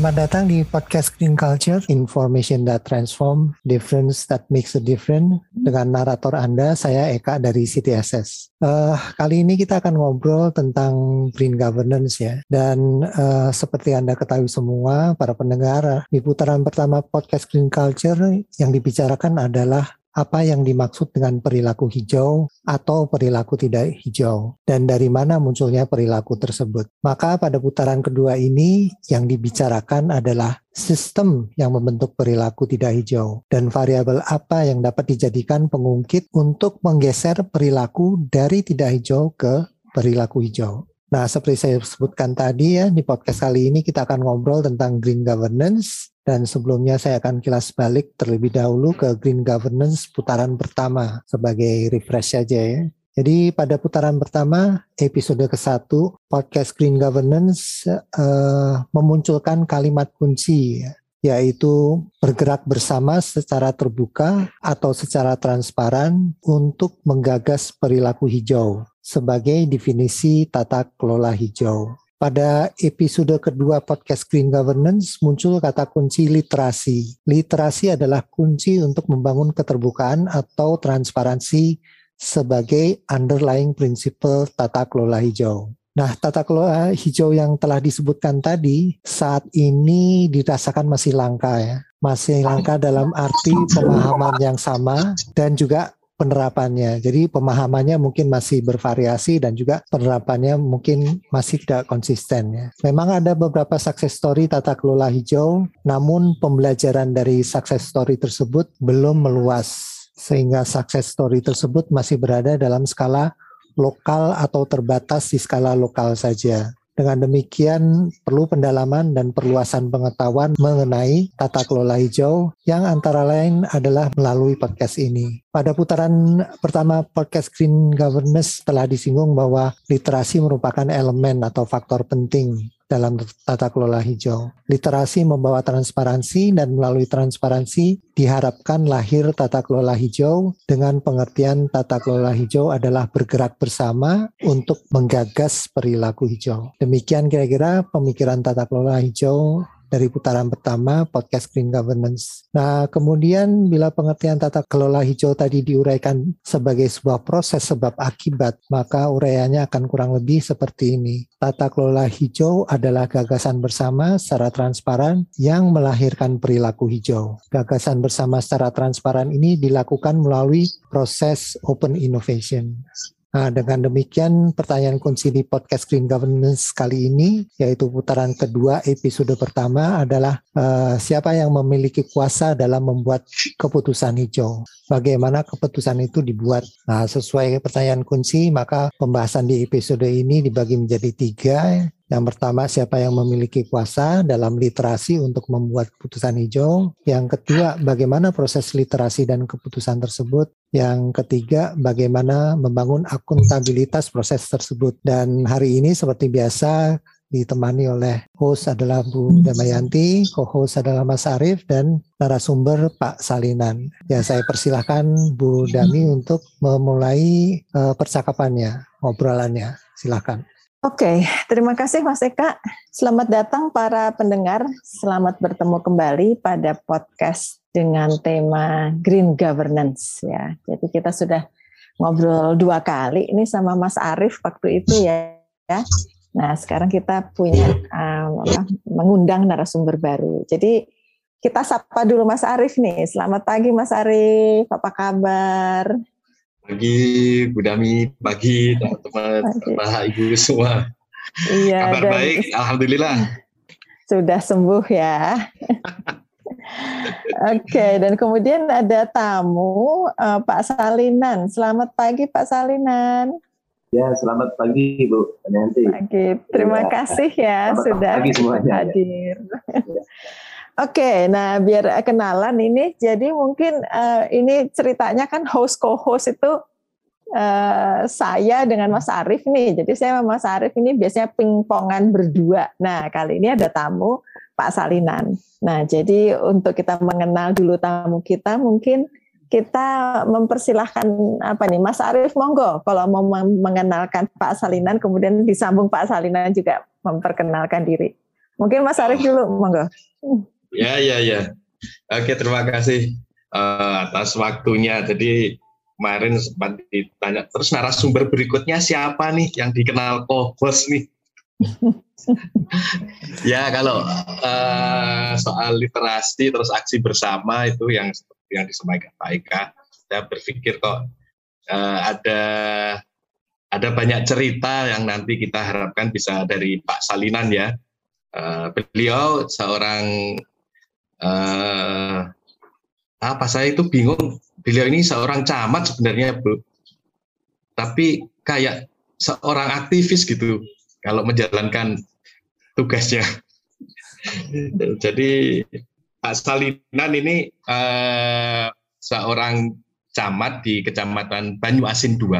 Selamat datang di podcast Green Culture, Information that Transform, Difference that Makes a Difference. Dengan narator Anda, saya Eka dari CTSS. Uh, kali ini kita akan ngobrol tentang green governance ya. Dan uh, seperti Anda ketahui semua, para pendengar, di putaran pertama podcast Green Culture yang dibicarakan adalah apa yang dimaksud dengan perilaku hijau atau perilaku tidak hijau dan dari mana munculnya perilaku tersebut. Maka pada putaran kedua ini yang dibicarakan adalah sistem yang membentuk perilaku tidak hijau dan variabel apa yang dapat dijadikan pengungkit untuk menggeser perilaku dari tidak hijau ke perilaku hijau. Nah, seperti saya sebutkan tadi ya, di podcast kali ini kita akan ngobrol tentang green governance, dan sebelumnya saya akan kilas balik terlebih dahulu ke green governance putaran pertama sebagai refresh saja ya. Jadi pada putaran pertama episode ke-1 podcast Green Governance uh, memunculkan kalimat kunci ya, yaitu bergerak bersama secara terbuka atau secara transparan untuk menggagas perilaku hijau sebagai definisi tata kelola hijau. Pada episode kedua podcast Green Governance muncul kata kunci literasi. Literasi adalah kunci untuk membangun keterbukaan atau transparansi sebagai underlying principle tata kelola hijau. Nah, tata kelola hijau yang telah disebutkan tadi saat ini dirasakan masih langka ya. Masih langka dalam arti pemahaman yang sama dan juga penerapannya. Jadi pemahamannya mungkin masih bervariasi dan juga penerapannya mungkin masih tidak konsisten ya. Memang ada beberapa success story tata kelola hijau, namun pembelajaran dari success story tersebut belum meluas sehingga success story tersebut masih berada dalam skala lokal atau terbatas di skala lokal saja. Dengan demikian, perlu pendalaman dan perluasan pengetahuan mengenai tata kelola hijau yang antara lain adalah melalui podcast ini. Pada putaran pertama podcast Green Governance telah disinggung bahwa literasi merupakan elemen atau faktor penting dalam tata kelola hijau. Literasi membawa transparansi dan melalui transparansi diharapkan lahir tata kelola hijau dengan pengertian tata kelola hijau adalah bergerak bersama untuk menggagas perilaku hijau. Demikian kira-kira pemikiran tata kelola hijau dari putaran pertama podcast Green Governance. Nah, kemudian bila pengertian tata kelola hijau tadi diuraikan sebagai sebuah proses sebab akibat, maka uraiannya akan kurang lebih seperti ini. Tata kelola hijau adalah gagasan bersama secara transparan yang melahirkan perilaku hijau. Gagasan bersama secara transparan ini dilakukan melalui proses open innovation. Nah, dengan demikian pertanyaan kunci di podcast Green Governance kali ini, yaitu putaran kedua episode pertama adalah uh, siapa yang memiliki kuasa dalam membuat keputusan hijau. Bagaimana keputusan itu dibuat? Nah, sesuai pertanyaan kunci, maka pembahasan di episode ini dibagi menjadi tiga. Yang pertama, siapa yang memiliki kuasa dalam literasi untuk membuat keputusan hijau. Yang kedua, bagaimana proses literasi dan keputusan tersebut. Yang ketiga, bagaimana membangun akuntabilitas proses tersebut. Dan hari ini seperti biasa, ditemani oleh host adalah Bu Damayanti, co-host adalah Mas Arief, dan narasumber Pak Salinan. Ya, saya persilahkan Bu Dami untuk memulai uh, percakapannya, ngobrolannya. Silakan. Oke, terima kasih Mas Eka. Selamat datang para pendengar. Selamat bertemu kembali pada podcast dengan tema Green Governance ya. Jadi kita sudah ngobrol dua kali ini sama Mas Arief waktu itu ya. Nah, sekarang kita punya um, mengundang narasumber baru. Jadi kita sapa dulu Mas Arief nih. Selamat pagi Mas Arief, apa kabar? Pagi Bu Dami, pagi teman-teman, Bapak Ibu semua. Iya, Kabar dan baik, Alhamdulillah. Sudah sembuh ya. Oke, okay, dan kemudian ada tamu uh, Pak Salinan. Selamat pagi Pak Salinan. Ya, selamat pagi Bu Nanti. Pagi. Terima ya. kasih ya selamat sudah pagi semuanya. hadir. Ya. Oke, nah biar kenalan ini, jadi mungkin uh, ini ceritanya kan host co-host itu uh, saya dengan Mas Arief nih. Jadi saya sama Mas Arief ini biasanya pingpongan berdua. Nah kali ini ada tamu Pak Salinan. Nah jadi untuk kita mengenal dulu tamu kita, mungkin kita mempersilahkan apa nih Mas Arief monggo kalau mau mengenalkan Pak Salinan, kemudian disambung Pak Salinan juga memperkenalkan diri. Mungkin Mas Arief dulu, monggo. Ya, ya, ya. Oke, terima kasih uh, atas waktunya. Jadi kemarin sempat ditanya, terus narasumber berikutnya siapa nih yang dikenal Kobos nih? ya kalau uh, soal literasi terus aksi bersama itu yang seperti yang disampaikan Pak Eka, saya berpikir kok uh, ada ada banyak cerita yang nanti kita harapkan bisa dari Pak Salinan ya. Uh, beliau seorang uh, apa saya itu bingung. Beliau ini seorang camat sebenarnya Bu. Tapi kayak seorang aktivis gitu kalau menjalankan tugasnya. Jadi Pak Salinan ini uh, seorang camat di Kecamatan Banyu Asin II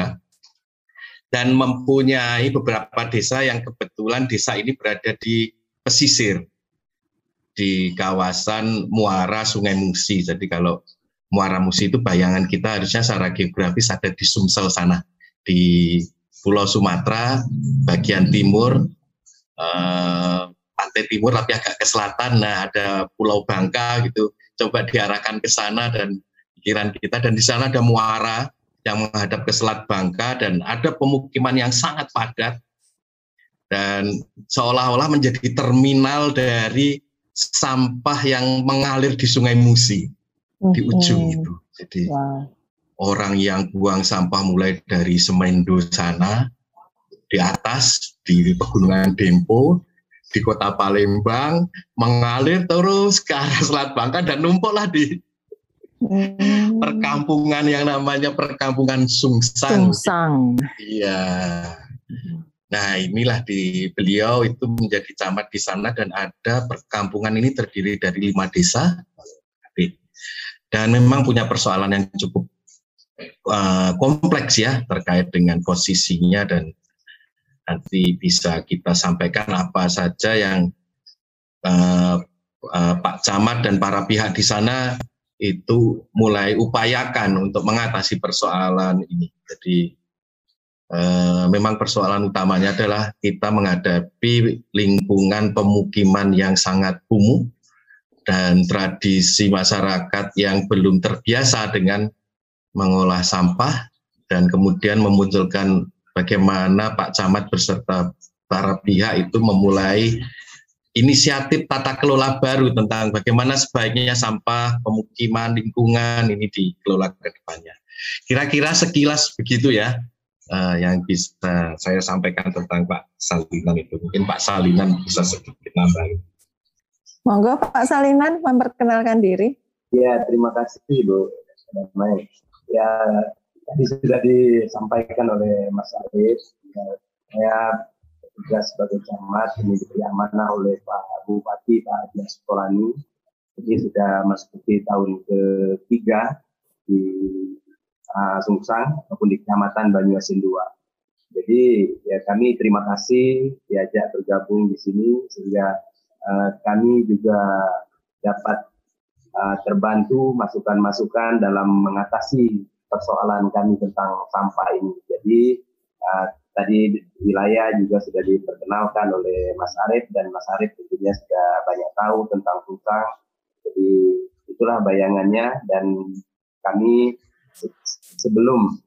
dan mempunyai beberapa desa yang kebetulan desa ini berada di pesisir di kawasan muara Sungai Musi. Jadi kalau Muara Musi itu bayangan kita harusnya secara geografis ada di Sumsel sana, di Pulau Sumatera bagian timur, eh, pantai timur tapi agak ke selatan. Nah ada Pulau Bangka gitu. Coba diarahkan ke sana dan pikiran kita dan di sana ada muara yang menghadap ke Selat Bangka dan ada pemukiman yang sangat padat dan seolah-olah menjadi terminal dari sampah yang mengalir di Sungai Musi di ujung itu. Jadi wow. orang yang buang sampah mulai dari Semendo sana di atas di pegunungan Dempo di kota Palembang mengalir terus ke arah Selat Bangka dan numpuklah di hmm. perkampungan yang namanya perkampungan Sungsang. Sungsang. Iya. Nah inilah di beliau itu menjadi camat di sana dan ada perkampungan ini terdiri dari lima desa dan memang punya persoalan yang cukup uh, kompleks ya terkait dengan posisinya dan nanti bisa kita sampaikan apa saja yang uh, uh, Pak Camat dan para pihak di sana itu mulai upayakan untuk mengatasi persoalan ini. Jadi uh, memang persoalan utamanya adalah kita menghadapi lingkungan pemukiman yang sangat kumuh dan tradisi masyarakat yang belum terbiasa dengan mengolah sampah dan kemudian memunculkan bagaimana Pak Camat beserta para pihak itu memulai inisiatif tata kelola baru tentang bagaimana sebaiknya sampah pemukiman lingkungan ini dikelola ke depannya. Kira-kira sekilas begitu ya uh, yang bisa saya sampaikan tentang Pak Salinan itu. Mungkin Pak Salinan bisa sedikit nambahin. Monggo Pak Salinan memperkenalkan diri. Ya, terima kasih Bu. Ya, tadi sudah disampaikan oleh Mas Arif. Ya, saya tugas sebagai camat ini diberi amanah oleh Pak Bupati Pak Haji Sekolani. Jadi sudah masuk di tahun ketiga di uh, Sungsang maupun di Kecamatan Banyuasin II. Jadi ya kami terima kasih diajak bergabung di sini sehingga uh, kami juga dapat uh, terbantu masukan-masukan dalam mengatasi persoalan kami tentang sampah ini. Jadi uh, tadi wilayah juga sudah diperkenalkan oleh Mas Arif dan Mas Arif tentunya sudah banyak tahu tentang Sungsang. Jadi itulah bayangannya dan kami sebelum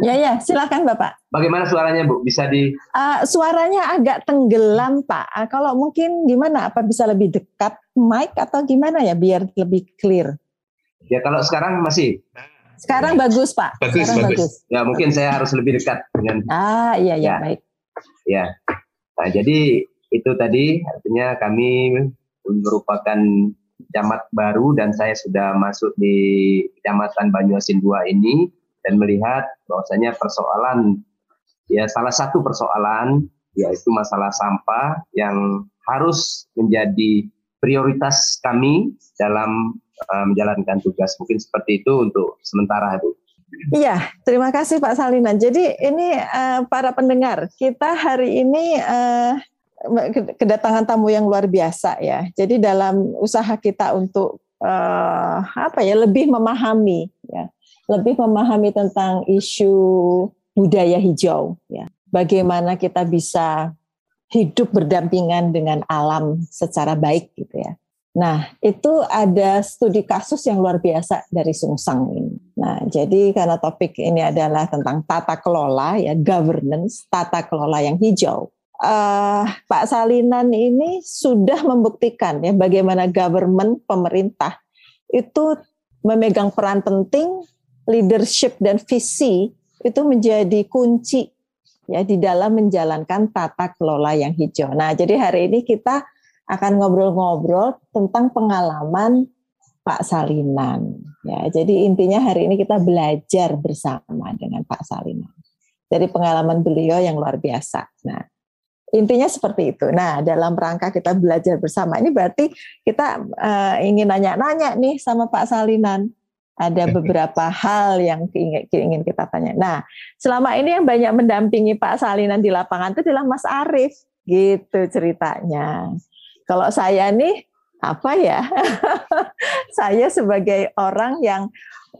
Ya ya, silakan Bapak. Bagaimana suaranya Bu? Bisa di? Uh, suaranya agak tenggelam Pak. Uh, kalau mungkin gimana? Apa bisa lebih dekat mic atau gimana ya biar lebih clear? Ya kalau sekarang masih. Sekarang bagus Pak. Bagus sekarang bagus. bagus. Ya mungkin saya harus lebih dekat dengan. Ah iya iya ya. baik. Ya. Nah jadi itu tadi artinya kami merupakan camat baru dan saya sudah masuk di kecamatan Banyuasin 2 ini dan melihat bahwasanya persoalan ya salah satu persoalan yaitu masalah sampah yang harus menjadi prioritas kami dalam uh, menjalankan tugas. Mungkin seperti itu untuk sementara itu. Iya, terima kasih Pak Salinan. Jadi ini uh, para pendengar, kita hari ini uh, kedatangan tamu yang luar biasa ya. Jadi dalam usaha kita untuk uh, apa ya lebih memahami ya lebih memahami tentang isu budaya hijau ya. Bagaimana kita bisa hidup berdampingan dengan alam secara baik gitu ya. Nah, itu ada studi kasus yang luar biasa dari Sungsang ini. Nah, jadi karena topik ini adalah tentang tata kelola ya, governance, tata kelola yang hijau. Uh, Pak Salinan ini sudah membuktikan ya bagaimana government pemerintah itu memegang peran penting leadership dan visi itu menjadi kunci ya di dalam menjalankan tata kelola yang hijau. Nah, jadi hari ini kita akan ngobrol-ngobrol tentang pengalaman Pak Salinan. Ya, jadi intinya hari ini kita belajar bersama dengan Pak Salinan dari pengalaman beliau yang luar biasa. Nah, intinya seperti itu. Nah, dalam rangka kita belajar bersama ini berarti kita uh, ingin nanya-nanya nih sama Pak Salinan. Ada beberapa hal yang ingin, ingin kita tanya. Nah, selama ini yang banyak mendampingi Pak Salinan di lapangan itu adalah Mas Arief, gitu ceritanya. Kalau saya nih apa ya? saya sebagai orang yang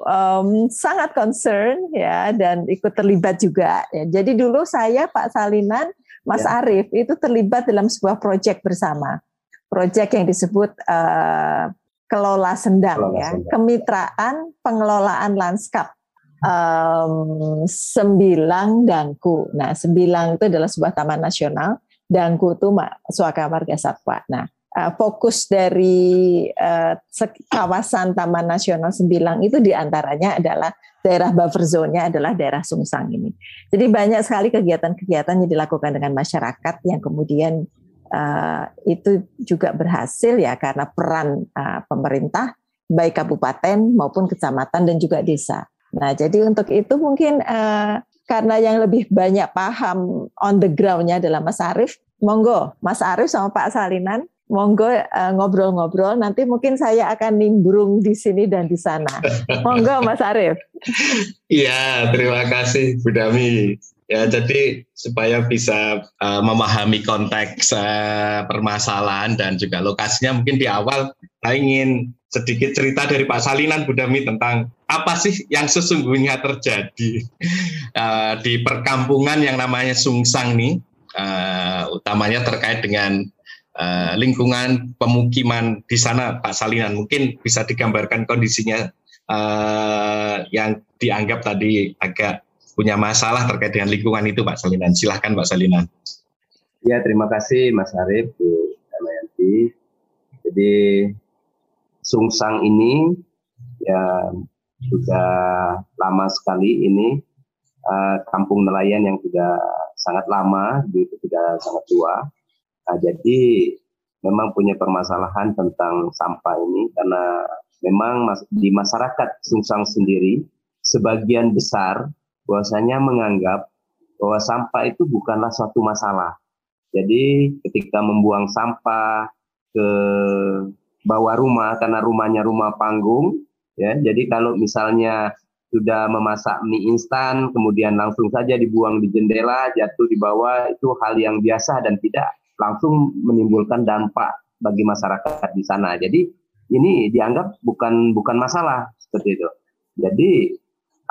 um, sangat concern ya dan ikut terlibat juga. Ya. Jadi dulu saya Pak Salinan, Mas ya. Arief itu terlibat dalam sebuah proyek bersama. Proyek yang disebut uh, kelola sendang kelola ya, sendang. kemitraan pengelolaan lanskap um, Sembilang Dangku. Nah, Sembilang itu adalah sebuah taman nasional Dangku itu Suaka Marga Satwa. Nah, uh, fokus dari uh, kawasan Taman Nasional Sembilang itu di antaranya adalah daerah buffer zone-nya adalah daerah Sungsang ini. Jadi banyak sekali kegiatan-kegiatan yang dilakukan dengan masyarakat yang kemudian uh, itu juga berhasil ya karena peran uh, pemerintah baik kabupaten maupun kecamatan dan juga desa. Nah, jadi untuk itu mungkin uh, karena yang lebih banyak paham on the ground-nya adalah Mas Arief, monggo Mas Arief sama Pak Salinan, monggo uh, ngobrol-ngobrol. Nanti mungkin saya akan nimbrung di sini dan di sana. Monggo Mas Arief. Iya, terima kasih Bu Dami. Ya, jadi supaya bisa uh, memahami konteks uh, permasalahan dan juga lokasinya mungkin di awal saya ingin sedikit cerita dari Pak Salinan Budami tentang apa sih yang sesungguhnya terjadi uh, di perkampungan yang namanya Sungsang nih, uh, utamanya terkait dengan uh, lingkungan pemukiman di sana Pak Salinan. Mungkin bisa digambarkan kondisinya uh, yang dianggap tadi agak punya masalah terkait dengan lingkungan itu Pak Salinan. Silahkan Pak Salinan. Ya terima kasih Mas Arief, Bu Damayanti. Jadi Sungsang ini ya sudah lama sekali ini uh, kampung nelayan yang sudah sangat lama, itu sudah sangat tua. Nah, jadi memang punya permasalahan tentang sampah ini karena memang di masyarakat Sungsang sendiri sebagian besar bahwasanya menganggap bahwa sampah itu bukanlah suatu masalah. Jadi ketika membuang sampah ke bawah rumah karena rumahnya rumah panggung, ya. Jadi kalau misalnya sudah memasak mie instan, kemudian langsung saja dibuang di jendela, jatuh di bawah, itu hal yang biasa dan tidak langsung menimbulkan dampak bagi masyarakat di sana. Jadi ini dianggap bukan bukan masalah seperti itu. Jadi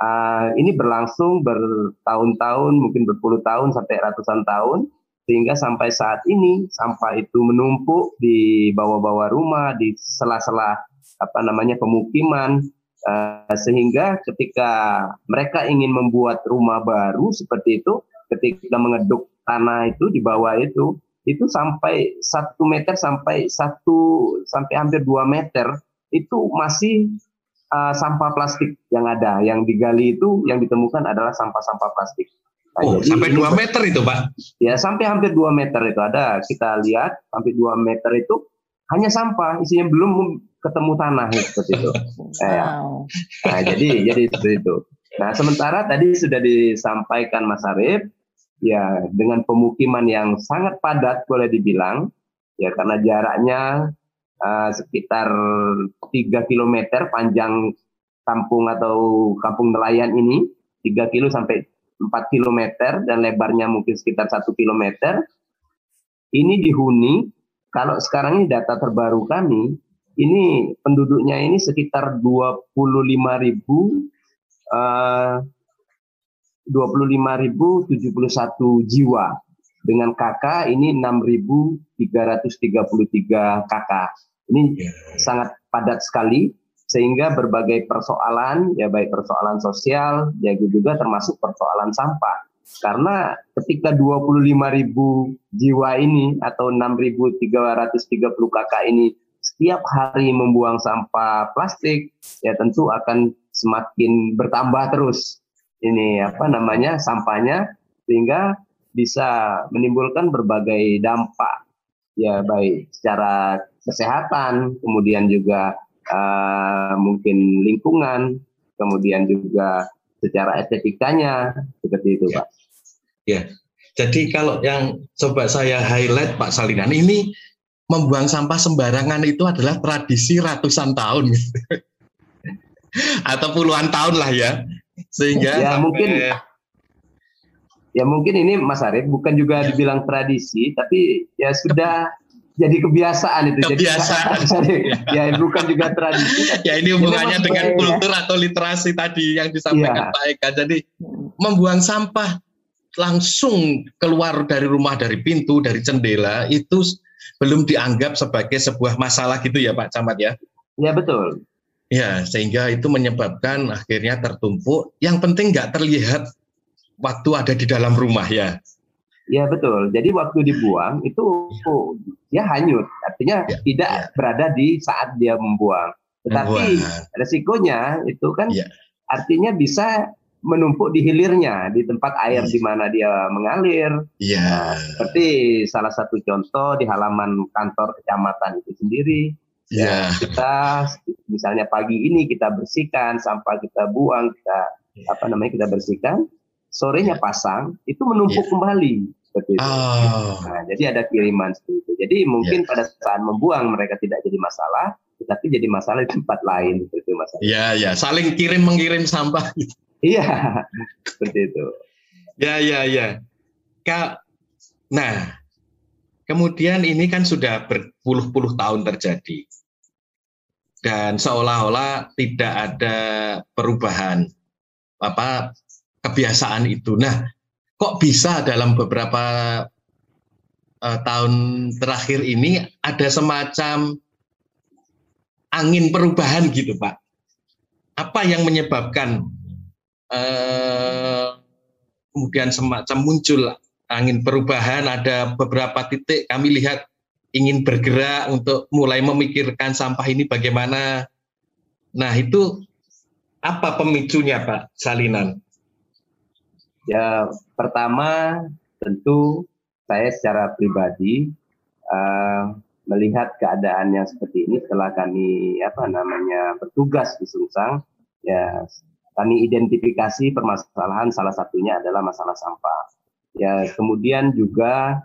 uh, ini berlangsung bertahun-tahun, mungkin berpuluh tahun sampai ratusan tahun, sehingga sampai saat ini sampah itu menumpuk di bawah-bawah rumah, di sela-sela apa namanya pemukiman, uh, sehingga ketika mereka ingin membuat rumah baru seperti itu, ketika mengeduk tanah itu di bawah itu, itu sampai satu meter sampai satu sampai hampir dua meter itu masih uh, sampah plastik yang ada, yang digali itu yang ditemukan adalah sampah-sampah plastik. Nah, oh, jadi, sampai 2 meter itu, Pak? Ya, sampai hampir 2 meter itu ada. Kita lihat sampai 2 meter itu hanya sampah, isinya belum ketemu tanah ya, seperti itu. Ya. Nah, jadi jadi seperti itu. Nah, sementara tadi sudah disampaikan Mas Arief, ya dengan pemukiman yang sangat padat boleh dibilang, ya karena jaraknya uh, sekitar 3 km panjang kampung atau kampung nelayan ini 3 kilo sampai 4 km dan lebarnya mungkin sekitar 1 km. Ini dihuni kalau sekarang ini data terbaru kami ini penduduknya ini sekitar 25 ribu uh, 25.071 jiwa. dengan KK ini 6.333 KK. Ini yeah. sangat padat sekali sehingga berbagai persoalan ya baik persoalan sosial ya juga termasuk persoalan sampah. Karena ketika 25.000 jiwa ini atau 6.330 KK ini setiap hari membuang sampah plastik ya tentu akan semakin bertambah terus ini apa namanya sampahnya sehingga bisa menimbulkan berbagai dampak ya baik secara kesehatan kemudian juga uh, mungkin lingkungan kemudian juga secara estetikanya seperti itu ya. Pak. Ya. Jadi kalau yang coba saya highlight Pak Salinan ini membuang sampah sembarangan itu adalah tradisi ratusan tahun atau puluhan tahun lah ya sehingga ya sampai... mungkin ya mungkin ini Mas Arief bukan juga ya. dibilang tradisi tapi ya sudah jadi kebiasaan itu kebiasaan jadi, ya bukan juga tradisi ya ini hubungannya dengan kultur atau literasi tadi yang disampaikan ya. Pak Eka jadi membuang sampah langsung keluar dari rumah dari pintu dari jendela itu belum dianggap sebagai sebuah masalah gitu ya Pak Camat ya? Ya betul. Ya sehingga itu menyebabkan akhirnya tertumpuk. Yang penting nggak terlihat waktu ada di dalam rumah ya. Ya betul. Jadi waktu dibuang itu ya. dia hanyut, artinya ya. tidak ya. berada di saat dia membuang. Tetapi membuang. resikonya itu kan ya. artinya bisa menumpuk di hilirnya di tempat air di mana dia mengalir. Iya. Nah, seperti salah satu contoh di halaman kantor kecamatan itu sendiri. Iya. Ya, kita misalnya pagi ini kita bersihkan sampah kita buang kita ya. apa namanya kita bersihkan sorenya ya. pasang itu menumpuk ya. kembali seperti itu. Oh. Nah, jadi ada kiriman seperti itu. Jadi mungkin ya. pada saat membuang mereka tidak jadi masalah, tetapi jadi masalah di tempat lain seperti itu masalah. Iya, iya, saling kirim mengirim sampah. Iya, seperti itu. Ya, ya, ya. Kak, nah, kemudian ini kan sudah berpuluh-puluh tahun terjadi. Dan seolah-olah tidak ada perubahan apa kebiasaan itu. Nah, kok bisa dalam beberapa uh, tahun terakhir ini ada semacam angin perubahan gitu, Pak? Apa yang menyebabkan eh, kemudian semacam muncul angin perubahan ada beberapa titik kami lihat ingin bergerak untuk mulai memikirkan sampah ini bagaimana nah itu apa pemicunya Pak Salinan ya pertama tentu saya secara pribadi uh, melihat keadaan yang seperti ini setelah kami apa namanya bertugas di Sungsang ya kami identifikasi permasalahan salah satunya adalah masalah sampah. Ya, kemudian juga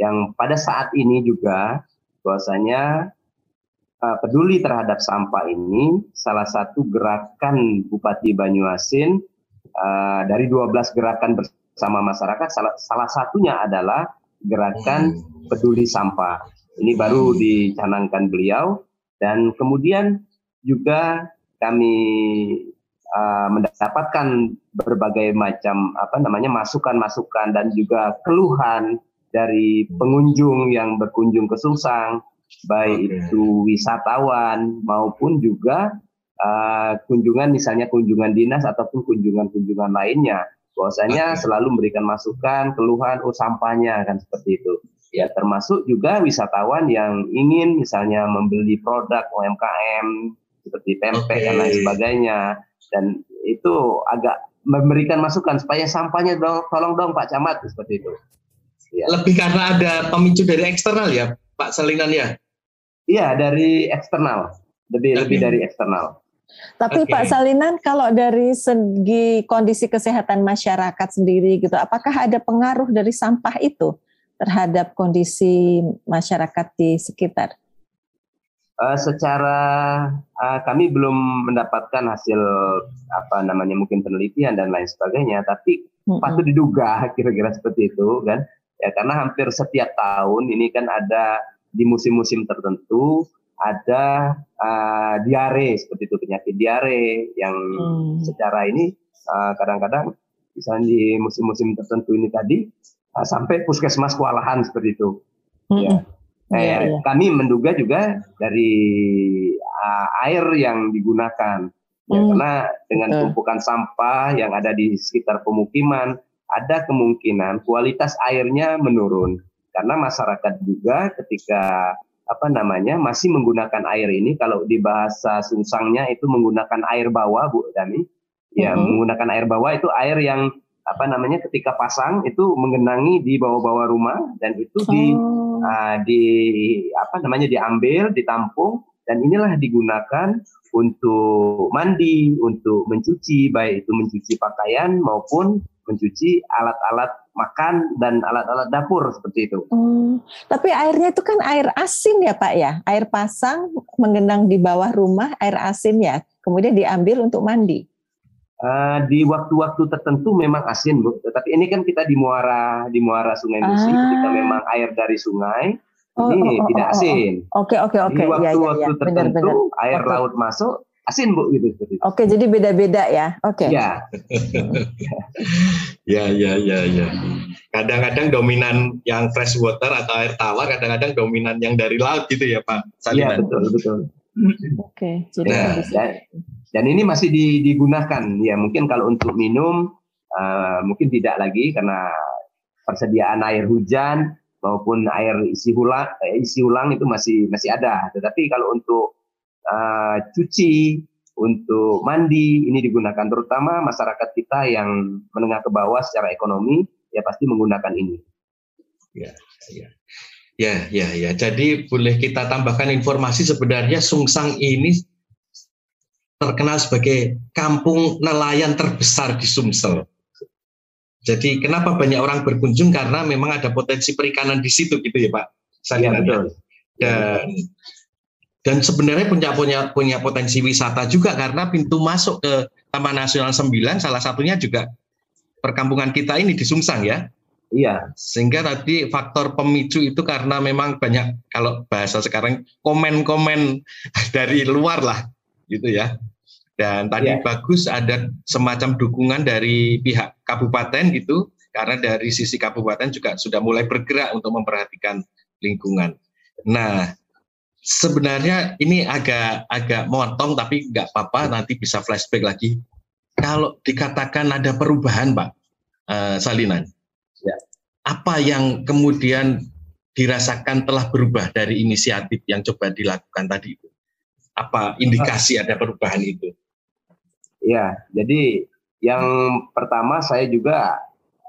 yang pada saat ini juga bahwasanya uh, peduli terhadap sampah ini salah satu gerakan Bupati Banyuasin uh, dari 12 gerakan bersama masyarakat salah, salah satunya adalah gerakan peduli sampah. Ini baru dicanangkan beliau dan kemudian juga kami uh, mendapatkan berbagai macam apa namanya masukan-masukan dan juga keluhan dari pengunjung yang berkunjung ke Sungsang, baik okay. itu wisatawan maupun juga uh, kunjungan misalnya kunjungan dinas ataupun kunjungan-kunjungan lainnya. Bahwasanya okay. selalu memberikan masukan, keluhan, oh sampahnya kan seperti itu. Ya termasuk juga wisatawan yang ingin misalnya membeli produk UMKM seperti tempe okay. dan lain sebagainya dan itu agak memberikan masukan supaya sampahnya dong, tolong dong Pak Camat seperti itu. Ya. Lebih karena ada pemicu dari eksternal ya Pak Salinan ya? Iya dari eksternal, lebih okay. lebih dari eksternal. Tapi okay. Pak Salinan, kalau dari segi kondisi kesehatan masyarakat sendiri gitu, apakah ada pengaruh dari sampah itu terhadap kondisi masyarakat di sekitar? Uh, secara uh, kami belum mendapatkan hasil apa namanya mungkin penelitian dan lain sebagainya, tapi mm-hmm. patut diduga kira-kira seperti itu kan? Ya karena hampir setiap tahun ini kan ada di musim-musim tertentu ada uh, diare seperti itu penyakit diare yang mm. secara ini kadang kadang-kadang misalnya di musim-musim tertentu ini tadi sampai puskesmas kewalahan seperti itu. Mm-hmm. Ya. Eh, yeah, yeah. Kami menduga juga dari uh, air yang digunakan, ya, mm. karena dengan tumpukan sampah yang ada di sekitar pemukiman, ada kemungkinan kualitas airnya menurun karena masyarakat juga ketika apa namanya masih menggunakan air ini kalau di bahasa Sungsangnya itu menggunakan air bawah Bu Dani ya mm-hmm. menggunakan air bawah itu air yang apa namanya ketika pasang itu mengenangi di bawah-bawah rumah dan itu oh. di uh, di apa namanya diambil ditampung dan inilah digunakan untuk mandi untuk mencuci baik itu mencuci pakaian maupun mencuci alat-alat makan dan alat-alat dapur seperti itu. Hmm, tapi airnya itu kan air asin ya Pak ya, air pasang mengenang di bawah rumah air asin ya, kemudian diambil untuk mandi. Uh, di waktu-waktu tertentu memang asin bu, tetapi ini kan kita di muara di muara Sungai Musi, ah. ketika memang air dari sungai oh, ini oh, oh, tidak oh, oh, asin. Oke oke oke. Di waktu-waktu ya, ya, ya. tertentu benar, benar. air okay. laut masuk asin bu gitu. Oke, jadi beda-beda ya. Oke. Okay. Ya. ya, ya, ya, ya. Kadang-kadang dominan yang fresh water atau air tawar, kadang-kadang dominan yang dari laut gitu ya Pak. Iya betul betul. Oke, jadi nah, dan, dan ini masih digunakan ya mungkin kalau untuk minum uh, mungkin tidak lagi karena persediaan air hujan maupun air isi ulang eh, isi ulang itu masih masih ada. Tetapi kalau untuk uh, cuci, untuk mandi ini digunakan terutama masyarakat kita yang menengah ke bawah secara ekonomi ya pasti menggunakan ini. Ya, ya. Ya, ya, ya. Jadi boleh kita tambahkan informasi sebenarnya Sungsang ini terkenal sebagai kampung nelayan terbesar di Sumsel. Jadi kenapa banyak orang berkunjung karena memang ada potensi perikanan di situ gitu ya Pak. Saya ya, betul. Dan dan sebenarnya punya punya punya potensi wisata juga karena pintu masuk ke Taman Nasional 9 salah satunya juga perkampungan kita ini di Sungsang ya. Iya. Sehingga tadi faktor pemicu itu karena memang banyak kalau bahasa sekarang komen-komen dari luar lah gitu ya. Dan tadi iya. bagus ada semacam dukungan dari pihak kabupaten gitu karena dari sisi kabupaten juga sudah mulai bergerak untuk memperhatikan lingkungan. Nah, sebenarnya ini agak agak motong tapi nggak apa-apa nanti bisa flashback lagi. Kalau dikatakan ada perubahan, Pak uh, Salinan, ya. apa yang kemudian dirasakan telah berubah dari inisiatif yang coba dilakukan tadi itu? Apa indikasi ada perubahan itu? Ya, jadi yang pertama saya juga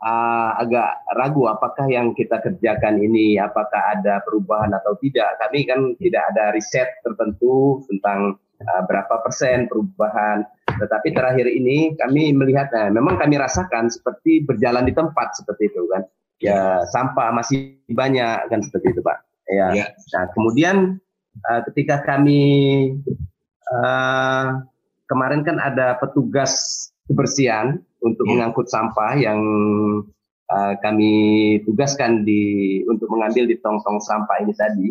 uh, agak ragu apakah yang kita kerjakan ini apakah ada perubahan atau tidak. Kami kan tidak ada riset tertentu tentang uh, berapa persen perubahan. Tetapi terakhir ini kami melihat, nah, memang kami rasakan seperti berjalan di tempat seperti itu kan. Ya sampah masih banyak kan seperti itu pak. Ya. ya. Nah kemudian uh, ketika kami uh, kemarin kan ada petugas kebersihan untuk yeah. mengangkut sampah yang uh, kami tugaskan di untuk mengambil di tong-tong sampah ini tadi.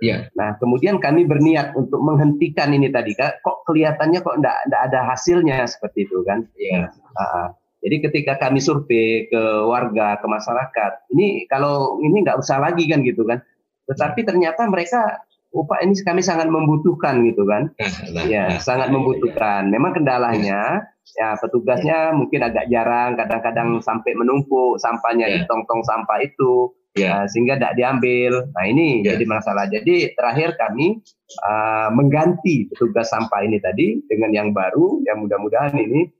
Yeah. Nah, kemudian kami berniat untuk menghentikan ini tadi, kak. Kok kelihatannya kok enggak, enggak ada hasilnya seperti itu kan? Iya. Uh, jadi ketika kami survei ke warga, ke masyarakat, ini kalau ini nggak usah lagi kan gitu kan. Tetapi ternyata mereka upah ini kami sangat membutuhkan gitu kan. Nah, nah, ya, nah, sangat nah, membutuhkan. Memang kendalanya ya petugasnya mungkin agak jarang, kadang-kadang sampai menumpuk sampahnya yeah. di tong-tong sampah itu. Yeah. Uh, sehingga tidak diambil. Nah ini yeah. jadi masalah. Jadi terakhir kami uh, mengganti petugas sampah ini tadi dengan yang baru, yang mudah-mudahan ini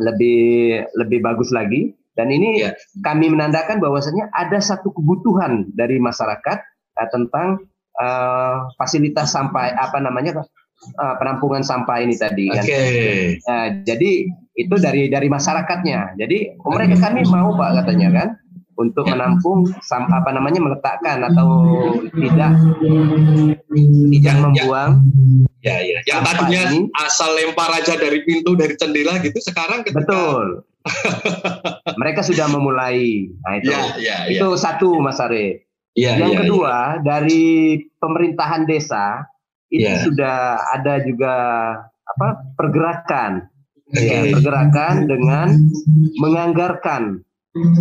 lebih lebih bagus lagi. Dan ini yeah. kami menandakan bahwasanya ada satu kebutuhan dari masyarakat uh, tentang uh, fasilitas sampah apa namanya uh, penampungan sampah ini tadi kan. Okay. Nah, jadi itu dari dari masyarakatnya. Jadi mereka kami mau pak katanya kan untuk menampung sampah apa namanya meletakkan atau tidak tidak membuang. Ya ya. Yang tadinya ini. asal lempar aja dari pintu dari jendela gitu sekarang ketika Betul. mereka sudah memulai. Nah itu. Ya, ya, ya. Itu satu Mas Arif. Ya, yang ya, kedua ya. dari pemerintahan desa ini ya. sudah ada juga apa pergerakan okay. ya, pergerakan dengan menganggarkan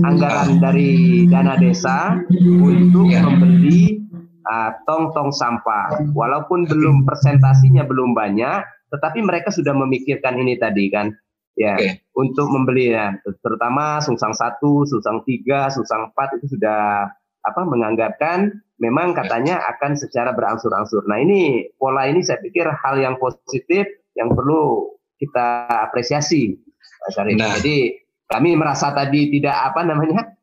anggaran dari dana desa untuk ya. membeli uh, tong-tong sampah. Walaupun belum presentasinya belum banyak, tetapi mereka sudah memikirkan ini tadi kan, ya okay. untuk membeli ya, terutama Sungsang satu, Sungsang tiga, Sungsang empat itu sudah apa menganggapkan memang katanya akan secara berangsur-angsur. Nah ini pola ini saya pikir hal yang positif yang perlu kita apresiasi, Mas. Nah. Jadi kami merasa tadi tidak apa namanya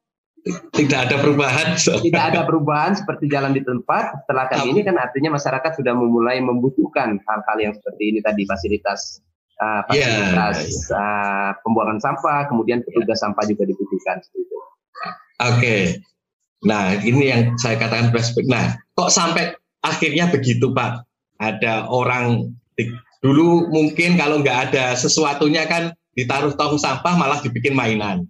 tidak ada perubahan. So. Tidak ada perubahan seperti jalan di tempat. Setelah kali ini kan artinya masyarakat sudah memulai membutuhkan hal-hal yang seperti ini tadi fasilitas uh, fasilitas yeah. uh, pembuangan sampah, kemudian petugas yeah. sampah juga dibutuhkan Oke. Okay. Nah, ini yang saya katakan flashback. Nah, kok sampai akhirnya begitu, Pak? Ada orang dulu mungkin kalau nggak ada sesuatunya kan ditaruh tong sampah malah dibikin mainan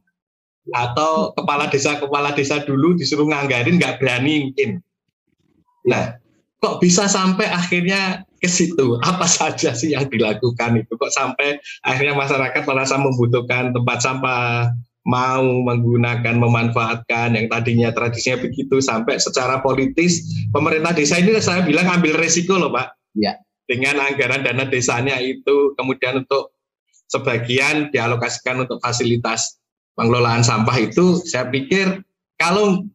atau kepala desa kepala desa dulu disuruh nganggarin nggak berani mungkin. Nah, kok bisa sampai akhirnya ke situ? Apa saja sih yang dilakukan itu? Kok sampai akhirnya masyarakat merasa membutuhkan tempat sampah, mau menggunakan, memanfaatkan yang tadinya tradisinya begitu sampai secara politis pemerintah desa ini saya bilang ambil resiko loh Pak. Ya. Dengan anggaran dana desanya itu kemudian untuk sebagian dialokasikan untuk fasilitas pengelolaan sampah itu saya pikir kalau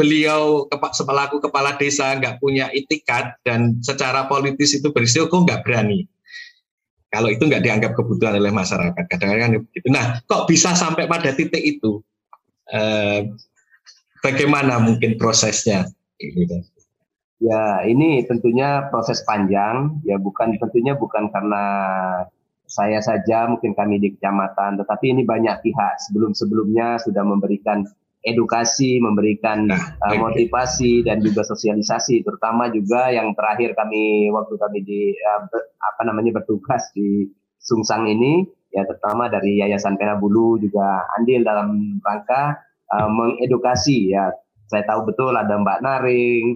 beliau sepelaku kepala desa nggak punya itikat dan secara politis itu berisiko nggak berani kalau itu nggak dianggap kebutuhan oleh masyarakat kadang-kadang begitu. Nah kok bisa sampai pada titik itu? Eh, bagaimana mungkin prosesnya? Ya ini tentunya proses panjang. Ya bukan tentunya bukan karena saya saja, mungkin kami di kecamatan, tetapi ini banyak pihak. Sebelum-sebelumnya sudah memberikan edukasi, memberikan nah, uh, motivasi dan juga sosialisasi, terutama juga yang terakhir kami waktu kami di uh, ber, apa namanya bertugas di Sungsang ini, ya terutama dari Yayasan Pena Bulu juga andil dalam rangka uh, mengedukasi ya. Saya tahu betul ada Mbak Naring,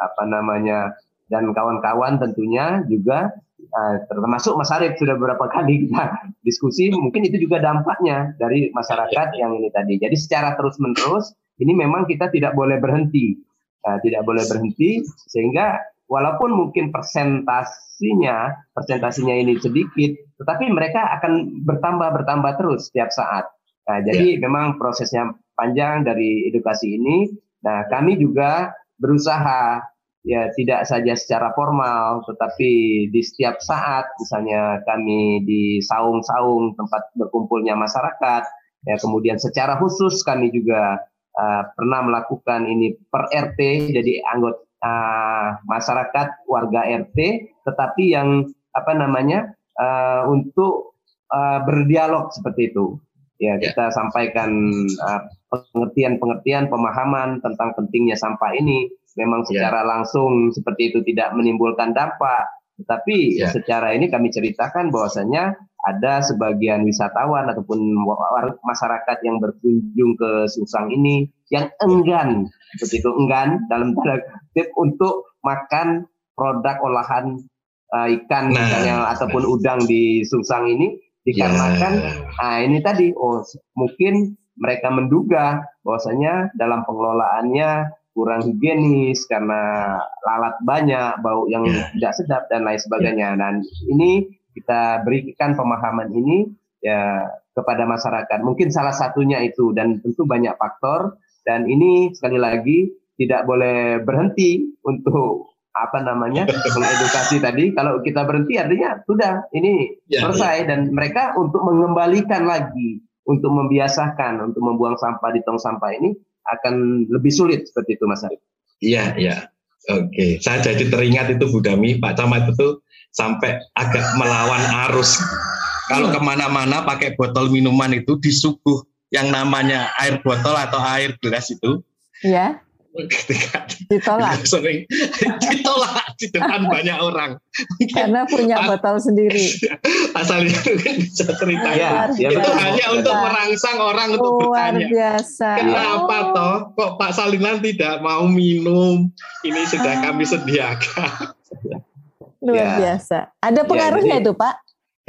apa namanya dan kawan-kawan tentunya juga uh, termasuk Mas Arief sudah beberapa kali kita diskusi mungkin itu juga dampaknya dari masyarakat yang ini tadi. Jadi secara terus menerus ini memang kita tidak boleh berhenti. Uh, tidak boleh berhenti sehingga walaupun mungkin persentasinya persentasinya ini sedikit tetapi mereka akan bertambah bertambah terus setiap saat. Nah jadi yeah. memang prosesnya panjang dari edukasi ini. Nah kami juga berusaha ya tidak saja secara formal tetapi di setiap saat misalnya kami di saung-saung tempat berkumpulnya masyarakat ya kemudian secara khusus kami juga uh, pernah melakukan ini per RT jadi anggota uh, masyarakat warga RT tetapi yang apa namanya uh, untuk uh, berdialog seperti itu ya, ya. kita sampaikan pengertian-pengertian pemahaman tentang pentingnya sampah ini memang ya. secara yeah. langsung seperti itu tidak menimbulkan dampak. Tetapi yeah. secara ini kami ceritakan bahwasanya ada sebagian wisatawan ataupun masyarakat yang berkunjung ke Susang ini yang enggan, seperti itu enggan dalam tanda kutip untuk makan produk olahan uh, ikan nah, misalnya ataupun udang di Susang ini dikarenakan yeah. nah ini tadi oh mungkin mereka menduga bahwasanya dalam pengelolaannya kurang higienis karena lalat banyak, bau yang yeah. tidak sedap dan lain sebagainya. Yeah. Dan ini kita berikan pemahaman ini ya kepada masyarakat. Mungkin salah satunya itu dan tentu banyak faktor dan ini sekali lagi tidak boleh berhenti untuk apa namanya mengedukasi tadi. Kalau kita berhenti artinya sudah ini yeah, selesai yeah. dan mereka untuk mengembalikan lagi untuk membiasakan untuk membuang sampah di tong sampah ini akan lebih sulit seperti itu Mas Arif. Iya, iya. Oke, saya jadi teringat itu Bu Dami, Pak Camat itu sampai agak melawan arus. Kalau hmm. ke mana-mana pakai botol minuman itu disuguh yang namanya air botol atau air gelas itu. Iya ditolak. sering ditolak di depan banyak orang. Karena punya botol sendiri. Asalnya bisa cerita ya, ya, itu hanya untuk merangsang orang untuk Luar bertanya. biasa. kenapa oh. toh kok Pak Salinan tidak mau minum? Ini sudah ah. kami sediakan. Luar ya. biasa. Ada ya, pengaruhnya ya, jadi, itu Pak?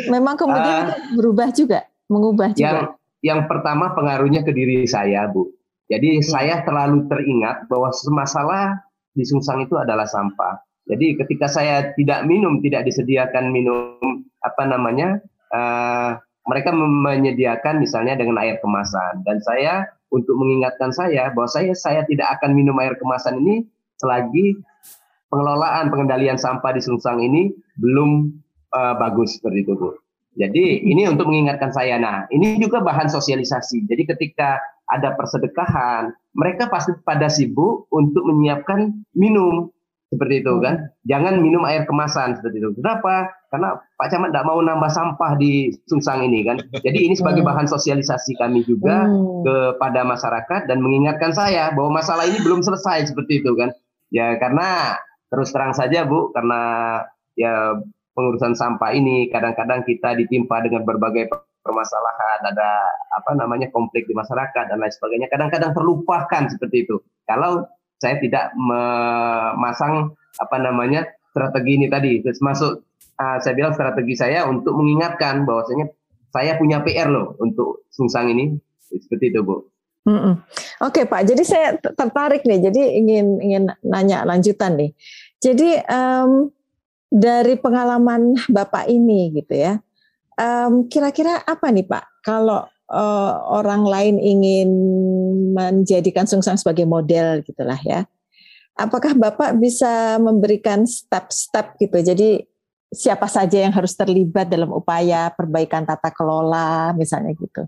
Memang kemudian uh, berubah juga mengubah juga. yang, yang pertama pengaruhnya ke diri saya, Bu. Jadi hmm. saya terlalu teringat bahwa masalah di Sungsang itu adalah sampah. Jadi ketika saya tidak minum, tidak disediakan minum apa namanya, uh, mereka menyediakan misalnya dengan air kemasan dan saya untuk mengingatkan saya bahwa saya saya tidak akan minum air kemasan ini selagi pengelolaan pengendalian sampah di Sungsang ini belum uh, bagus seperti itu Bu. Jadi ini untuk mengingatkan saya. Nah, ini juga bahan sosialisasi. Jadi ketika ada persedekahan, mereka pasti pada sibuk untuk menyiapkan minum seperti itu kan. Jangan minum air kemasan seperti itu. Kenapa? Karena Pak Camat tidak mau nambah sampah di Sungsang ini kan. Jadi ini sebagai bahan sosialisasi kami juga hmm. kepada masyarakat dan mengingatkan saya bahwa masalah ini belum selesai seperti itu kan. Ya karena terus terang saja Bu, karena ya pengurusan sampah ini kadang-kadang kita ditimpa dengan berbagai permasalahan, ada apa namanya konflik di masyarakat dan lain sebagainya. Kadang-kadang terlupakan seperti itu. Kalau saya tidak memasang apa namanya strategi ini tadi, terus masuk uh, saya bilang strategi saya untuk mengingatkan bahwasanya saya punya PR loh untuk Sungsang ini seperti itu bu. Mm -mm. Oke Pak, jadi saya tertarik nih, jadi ingin ingin nanya lanjutan nih. Jadi um, dari pengalaman Bapak ini gitu ya. Um, kira-kira apa nih Pak kalau uh, orang lain ingin menjadikan Sungsang sebagai model gitulah ya. Apakah Bapak bisa memberikan step-step gitu. Jadi siapa saja yang harus terlibat dalam upaya perbaikan tata kelola misalnya gitu.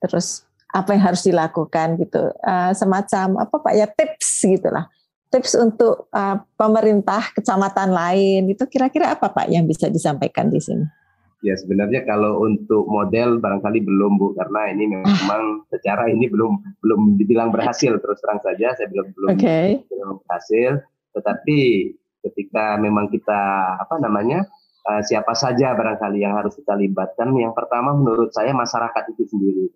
Terus apa yang harus dilakukan gitu. Uh, semacam apa Pak ya tips gitulah tips untuk uh, pemerintah kecamatan lain itu kira-kira apa Pak yang bisa disampaikan di sini? Ya sebenarnya kalau untuk model barangkali belum Bu karena ini memang secara ini belum belum dibilang berhasil terus terang saja saya belum belum, okay. belum berhasil. Tetapi ketika memang kita apa namanya uh, siapa saja barangkali yang harus kita libatkan yang pertama menurut saya masyarakat itu sendiri.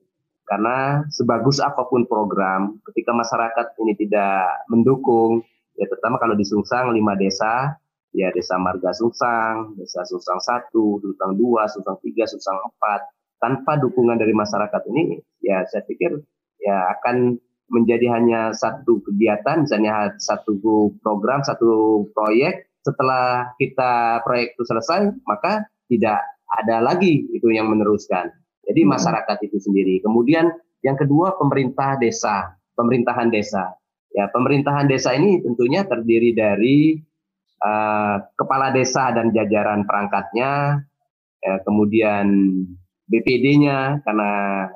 Karena sebagus apa pun program, ketika masyarakat ini tidak mendukung, ya terutama kalau di Sungsang lima desa, ya desa Marga Sungsang, desa Sungsang satu, Sungsang dua, Sungsang tiga, Sungsang empat, tanpa dukungan dari masyarakat ini, ya saya pikir ya akan menjadi hanya satu kegiatan, misalnya satu program, satu proyek. Setelah kita proyek itu selesai, maka tidak ada lagi itu yang meneruskan. Jadi hmm. masyarakat itu sendiri. Kemudian yang kedua pemerintah desa, pemerintahan desa. Ya, pemerintahan desa ini tentunya terdiri dari uh, kepala desa dan jajaran perangkatnya, ya, kemudian BPD-nya karena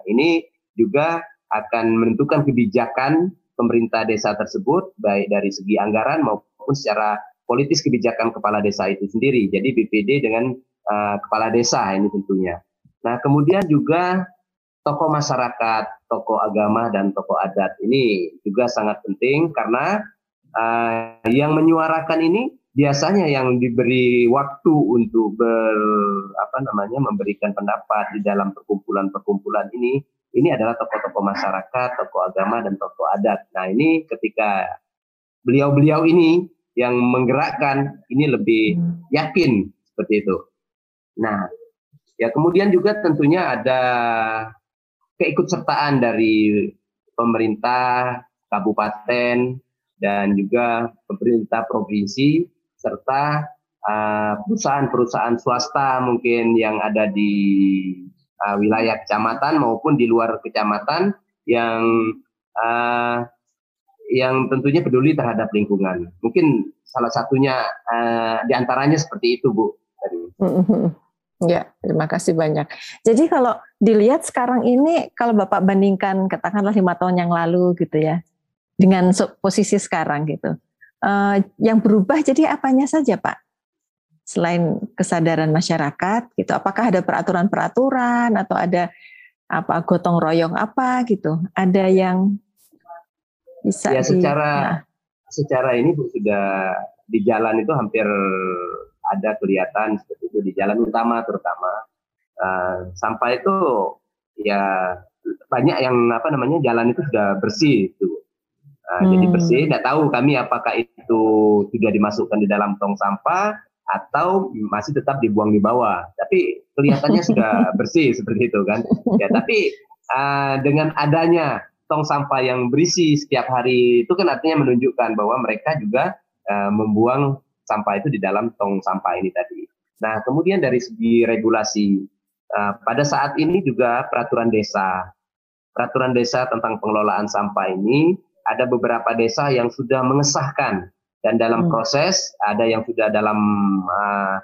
ini juga akan menentukan kebijakan pemerintah desa tersebut baik dari segi anggaran maupun secara politis kebijakan kepala desa itu sendiri. Jadi BPD dengan uh, kepala desa ini tentunya. Nah, kemudian juga tokoh masyarakat, tokoh agama dan tokoh adat ini juga sangat penting karena uh, yang menyuarakan ini biasanya yang diberi waktu untuk ber apa namanya memberikan pendapat di dalam perkumpulan-perkumpulan ini ini adalah tokoh-tokoh masyarakat, tokoh agama dan tokoh adat. Nah, ini ketika beliau-beliau ini yang menggerakkan ini lebih yakin seperti itu. Nah, Ya, kemudian juga tentunya ada keikutsertaan dari pemerintah kabupaten dan juga pemerintah provinsi serta uh, perusahaan-perusahaan swasta mungkin yang ada di uh, wilayah kecamatan maupun di luar kecamatan yang uh, yang tentunya peduli terhadap lingkungan. Mungkin salah satunya uh, di antaranya seperti itu, Bu. Mm-hmm. Ya, terima kasih banyak. Jadi kalau dilihat sekarang ini, kalau Bapak bandingkan katakanlah lima tahun yang lalu gitu ya, dengan posisi sekarang gitu, uh, yang berubah jadi apanya saja Pak? Selain kesadaran masyarakat gitu, apakah ada peraturan-peraturan atau ada apa gotong royong apa gitu? Ada yang bisa ya secara di, nah. secara ini Bu sudah di jalan itu hampir ada kelihatan seperti itu di jalan utama terutama uh, sampah itu ya banyak yang apa namanya jalan itu sudah bersih itu uh, hmm. jadi bersih tidak tahu kami apakah itu sudah dimasukkan di dalam tong sampah atau masih tetap dibuang di bawah tapi kelihatannya sudah bersih seperti itu kan ya tapi uh, dengan adanya tong sampah yang berisi setiap hari itu kan artinya menunjukkan bahwa mereka juga uh, membuang sampah itu di dalam tong sampah ini tadi. Nah, kemudian dari segi regulasi, uh, pada saat ini juga peraturan desa, peraturan desa tentang pengelolaan sampah ini ada beberapa desa yang sudah mengesahkan dan dalam hmm. proses ada yang sudah dalam uh,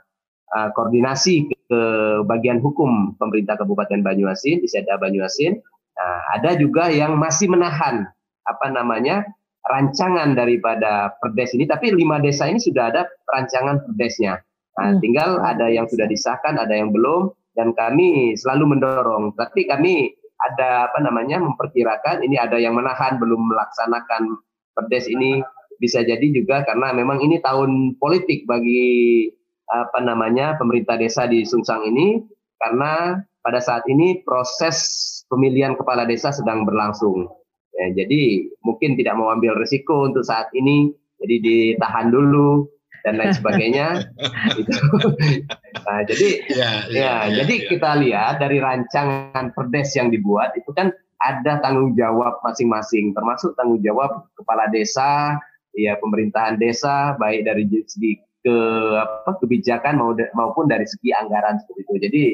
uh, koordinasi ke, ke bagian hukum pemerintah Kabupaten Banyuasin di Seda Banyuasin Nah, ada juga yang masih menahan apa namanya rancangan daripada perdes ini, tapi lima desa ini sudah ada rancangan perdesnya. Nah, hmm. tinggal ada yang sudah disahkan, ada yang belum, dan kami selalu mendorong. Tapi kami ada apa namanya memperkirakan ini ada yang menahan belum melaksanakan perdes ini. Bisa jadi juga karena memang ini tahun politik bagi apa namanya pemerintah desa di Sungsang ini. Karena pada saat ini proses pemilihan kepala desa sedang berlangsung. Ya, jadi mungkin tidak mau ambil risiko untuk saat ini, jadi ditahan dulu dan lain sebagainya. nah, jadi ya, ya, ya, ya jadi ya. kita lihat dari rancangan perdes yang dibuat itu kan ada tanggung jawab masing-masing, termasuk tanggung jawab kepala desa, ya pemerintahan desa, baik dari segi ke apa kebijakan maupun dari segi anggaran seperti itu. Jadi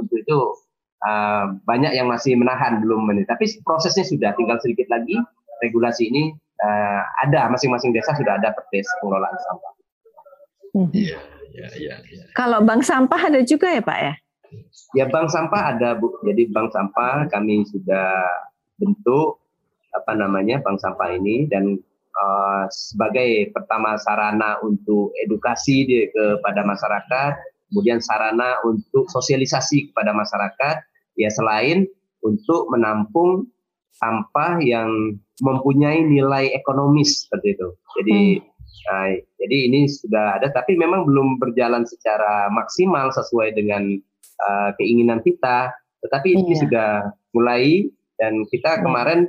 untuk itu uh, banyak yang masih menahan belum menit. Tapi prosesnya sudah tinggal sedikit lagi regulasi ini uh, ada masing-masing desa sudah ada perdes pengelolaan sampah. Hmm. Iya, iya, iya. Ya. Kalau bank sampah ada juga ya Pak ya? Ya bank sampah ada Bu. Jadi bank sampah kami sudah bentuk apa namanya bank sampah ini dan uh, sebagai pertama sarana untuk edukasi di, kepada masyarakat kemudian sarana untuk sosialisasi kepada masyarakat ya selain untuk menampung sampah yang mempunyai nilai ekonomis seperti itu. Jadi hmm. Nah, jadi ini sudah ada tapi memang belum berjalan secara maksimal sesuai dengan uh, keinginan kita. Tetapi ini iya. sudah mulai dan kita hmm. kemarin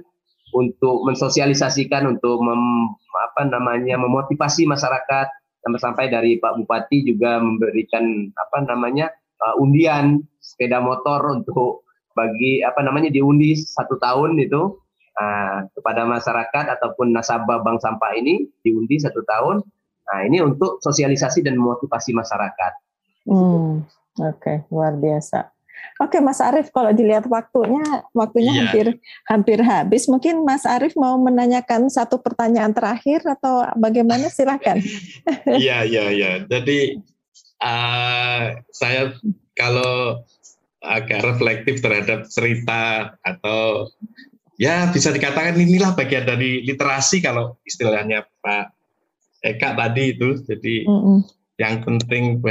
untuk mensosialisasikan untuk mem, apa namanya memotivasi masyarakat sampai-sampai dari Pak Bupati juga memberikan apa namanya uh, undian sepeda motor untuk bagi apa namanya diundi satu tahun itu uh, kepada masyarakat ataupun nasabah bank sampah ini diundi satu tahun. Nah ini untuk sosialisasi dan motivasi masyarakat. Hmm, Oke, okay. luar biasa. Oke Mas Arief, kalau dilihat waktunya, waktunya yeah. hampir hampir habis. Mungkin Mas Arief mau menanyakan satu pertanyaan terakhir atau bagaimana? Silahkan. Iya iya iya. Jadi uh, saya kalau agak reflektif terhadap cerita atau ya bisa dikatakan inilah bagian dari literasi kalau istilahnya Pak Eka tadi itu. Jadi mm -hmm. yang penting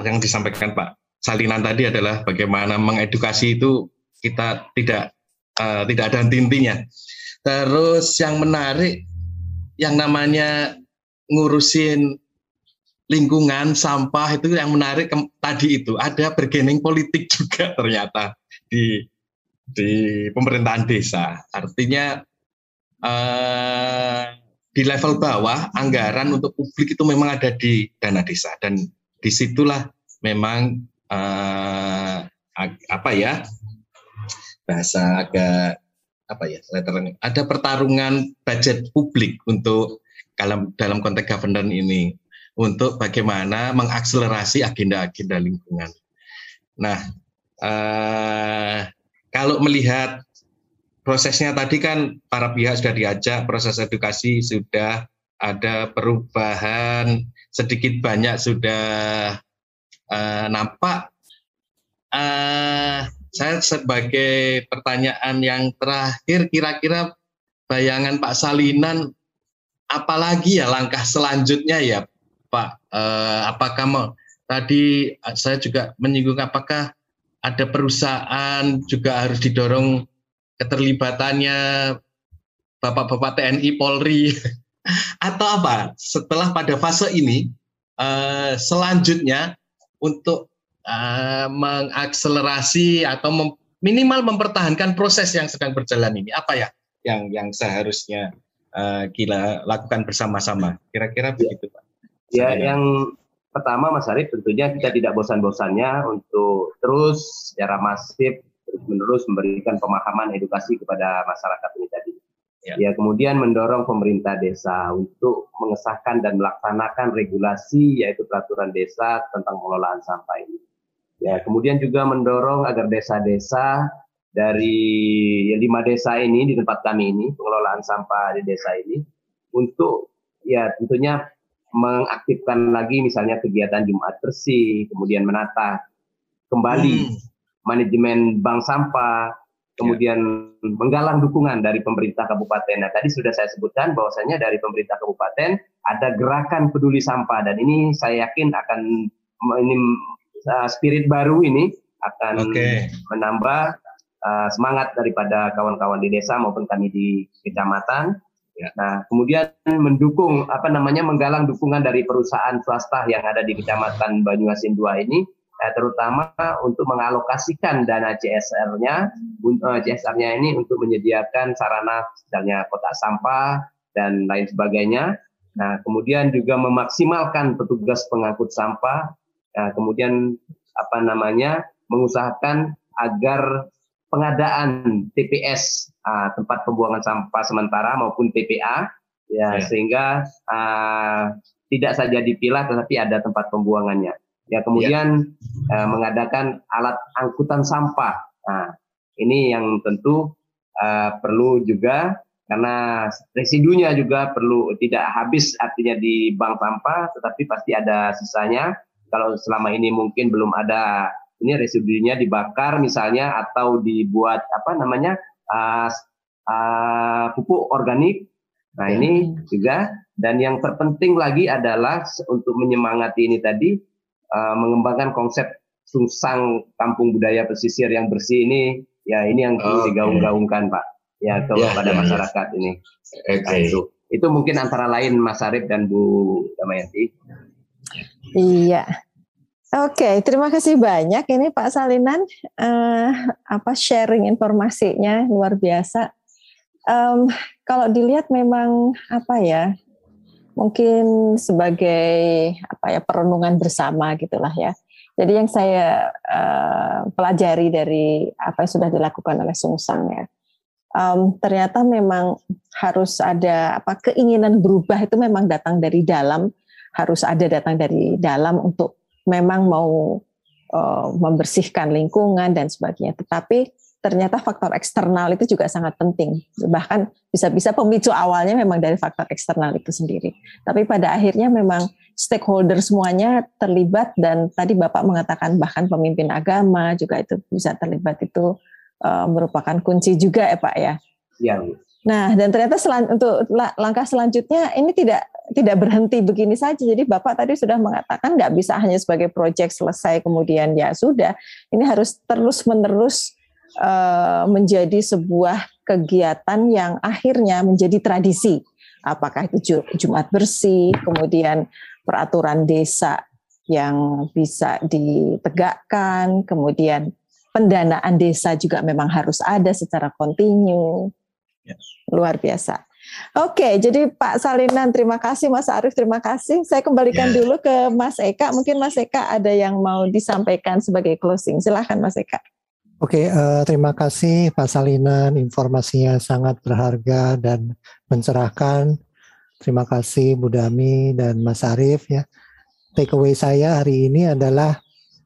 yang disampaikan Pak salinan tadi adalah bagaimana mengedukasi itu kita tidak uh, tidak ada henti-hentinya. Terus yang menarik yang namanya ngurusin lingkungan sampah itu yang menarik tadi itu ada bergening politik juga ternyata di di pemerintahan desa. Artinya uh, di level bawah anggaran untuk publik itu memang ada di dana desa dan di situlah memang uh, apa ya bahasa agak apa ya ada pertarungan budget publik untuk dalam dalam konteks governance ini untuk bagaimana mengakselerasi agenda-agenda lingkungan. Nah, uh, kalau melihat prosesnya tadi kan para pihak sudah diajak, proses edukasi sudah ada perubahan sedikit banyak sudah uh, nampak. Uh, saya sebagai pertanyaan yang terakhir kira-kira bayangan Pak Salinan apalagi ya langkah selanjutnya ya Pak? Uh, apakah mau tadi saya juga menyinggung apakah ada perusahaan juga harus didorong keterlibatannya Bapak-bapak TNI Polri. Atau apa? Setelah pada fase ini uh, selanjutnya untuk uh, mengakselerasi atau mem minimal mempertahankan proses yang sedang berjalan ini. Apa ya yang yang seharusnya uh, kita lakukan bersama-sama? Kira-kira ya. begitu pak. ya Saya yang pertama Mas Arief tentunya kita tidak bosan-bosannya untuk terus secara masif menerus memberikan pemahaman edukasi kepada masyarakat ini tadi. Ya. ya kemudian mendorong pemerintah desa untuk mengesahkan dan melaksanakan regulasi yaitu peraturan desa tentang pengelolaan sampah ini. Ya kemudian juga mendorong agar desa-desa dari ya, lima desa ini di tempat kami ini pengelolaan sampah di desa ini untuk ya tentunya mengaktifkan lagi misalnya kegiatan Jumat bersih, kemudian menata kembali hmm. manajemen bank sampah, kemudian ya. menggalang dukungan dari pemerintah kabupaten. Nah, tadi sudah saya sebutkan bahwasanya dari pemerintah kabupaten ada gerakan peduli sampah dan ini saya yakin akan ini uh, spirit baru ini akan okay. menambah uh, semangat daripada kawan-kawan di desa maupun kami di kecamatan. Ya. Nah, kemudian mendukung apa namanya menggalang dukungan dari perusahaan swasta yang ada di kecamatan Banyuasin 2 ini eh, terutama untuk mengalokasikan dana CSR-nya, uh, CSR-nya ini untuk menyediakan sarana misalnya kotak sampah dan lain sebagainya. Nah, kemudian juga memaksimalkan petugas pengangkut sampah, nah, kemudian apa namanya mengusahakan agar pengadaan TPS uh, tempat pembuangan sampah sementara maupun TPA ya, ya. sehingga uh, tidak saja dipilah tetapi ada tempat pembuangannya. Ya kemudian ya. Uh, mengadakan alat angkutan sampah. Nah, ini yang tentu uh, perlu juga karena residunya juga perlu tidak habis artinya di bank sampah, tetapi pasti ada sisanya. Kalau selama ini mungkin belum ada ini residunya dibakar misalnya atau dibuat apa namanya uh, uh, pupuk organik. Nah ini juga. Dan yang terpenting lagi adalah untuk menyemangati ini tadi uh, mengembangkan konsep sungsang kampung budaya pesisir yang bersih ini. Ya ini yang perlu oh, digaung-gaungkan Pak. Ya kepada ya, ya, masyarakat ya. ini. Okay. nah, itu. Itu mungkin antara lain Mas Arif dan Bu Damayanti. Iya Oke, okay, terima kasih banyak ini Pak Salinan uh, apa sharing informasinya luar biasa. Um, kalau dilihat memang apa ya mungkin sebagai apa ya perenungan bersama gitulah ya. Jadi yang saya uh, pelajari dari apa yang sudah dilakukan oleh Sungsang ya, um, ternyata memang harus ada apa keinginan berubah itu memang datang dari dalam, harus ada datang dari dalam untuk memang mau uh, membersihkan lingkungan dan sebagainya. Tetapi ternyata faktor eksternal itu juga sangat penting. Bahkan bisa-bisa pemicu awalnya memang dari faktor eksternal itu sendiri. Tapi pada akhirnya memang stakeholder semuanya terlibat dan tadi Bapak mengatakan bahkan pemimpin agama juga itu bisa terlibat itu uh, merupakan kunci juga ya Pak ya. Iya. Nah, dan ternyata selan, untuk langkah selanjutnya ini tidak tidak berhenti begini saja. Jadi Bapak tadi sudah mengatakan nggak bisa hanya sebagai proyek selesai kemudian ya sudah. Ini harus terus-menerus Eh, menjadi sebuah kegiatan yang akhirnya menjadi tradisi. Apakah itu Jumat bersih, kemudian peraturan desa yang bisa ditegakkan, kemudian pendanaan desa juga memang harus ada secara kontinu. Ya. Luar biasa. Oke, jadi Pak Salinan, terima kasih Mas Arief, terima kasih. Saya kembalikan yeah. dulu ke Mas Eka. Mungkin Mas Eka ada yang mau disampaikan sebagai closing. Silahkan Mas Eka. Oke, uh, terima kasih Pak Salinan, informasinya sangat berharga dan mencerahkan. Terima kasih Bu Dami dan Mas Arief ya. Takeaway saya hari ini adalah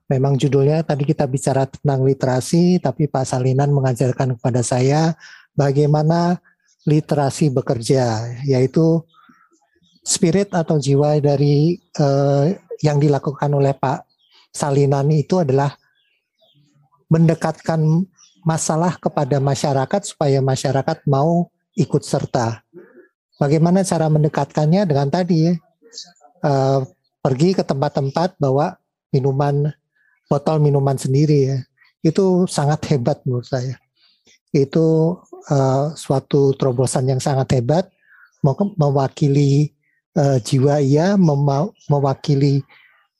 memang judulnya tadi kita bicara tentang literasi, tapi Pak Salinan mengajarkan kepada saya bagaimana literasi bekerja, yaitu spirit atau jiwa dari uh, yang dilakukan oleh Pak Salinan itu adalah mendekatkan masalah kepada masyarakat supaya masyarakat mau ikut serta. Bagaimana cara mendekatkannya dengan tadi ya, uh, pergi ke tempat-tempat bawa minuman botol minuman sendiri ya, itu sangat hebat menurut saya. Itu uh, suatu terobosan yang sangat hebat, mewakili uh, jiwa ia, mewakili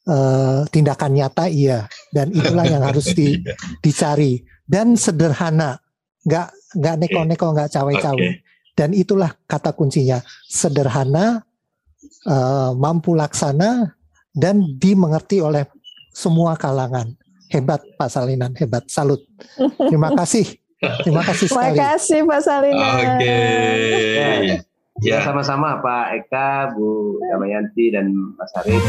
uh, tindakan nyata iya dan itulah yang harus di, iya. dicari dan sederhana nggak nggak neko-neko nggak cawe-cawe okay. dan itulah kata kuncinya sederhana uh, mampu laksana dan dimengerti oleh semua kalangan Hebat Pak Salinan, hebat. Salut. Terima kasih. Terima kasih sekali. Terima kasih Pak Salinan. Oke. Okay. Ya, sama-sama Pak Eka, Bu Damayanti dan Mas Arif.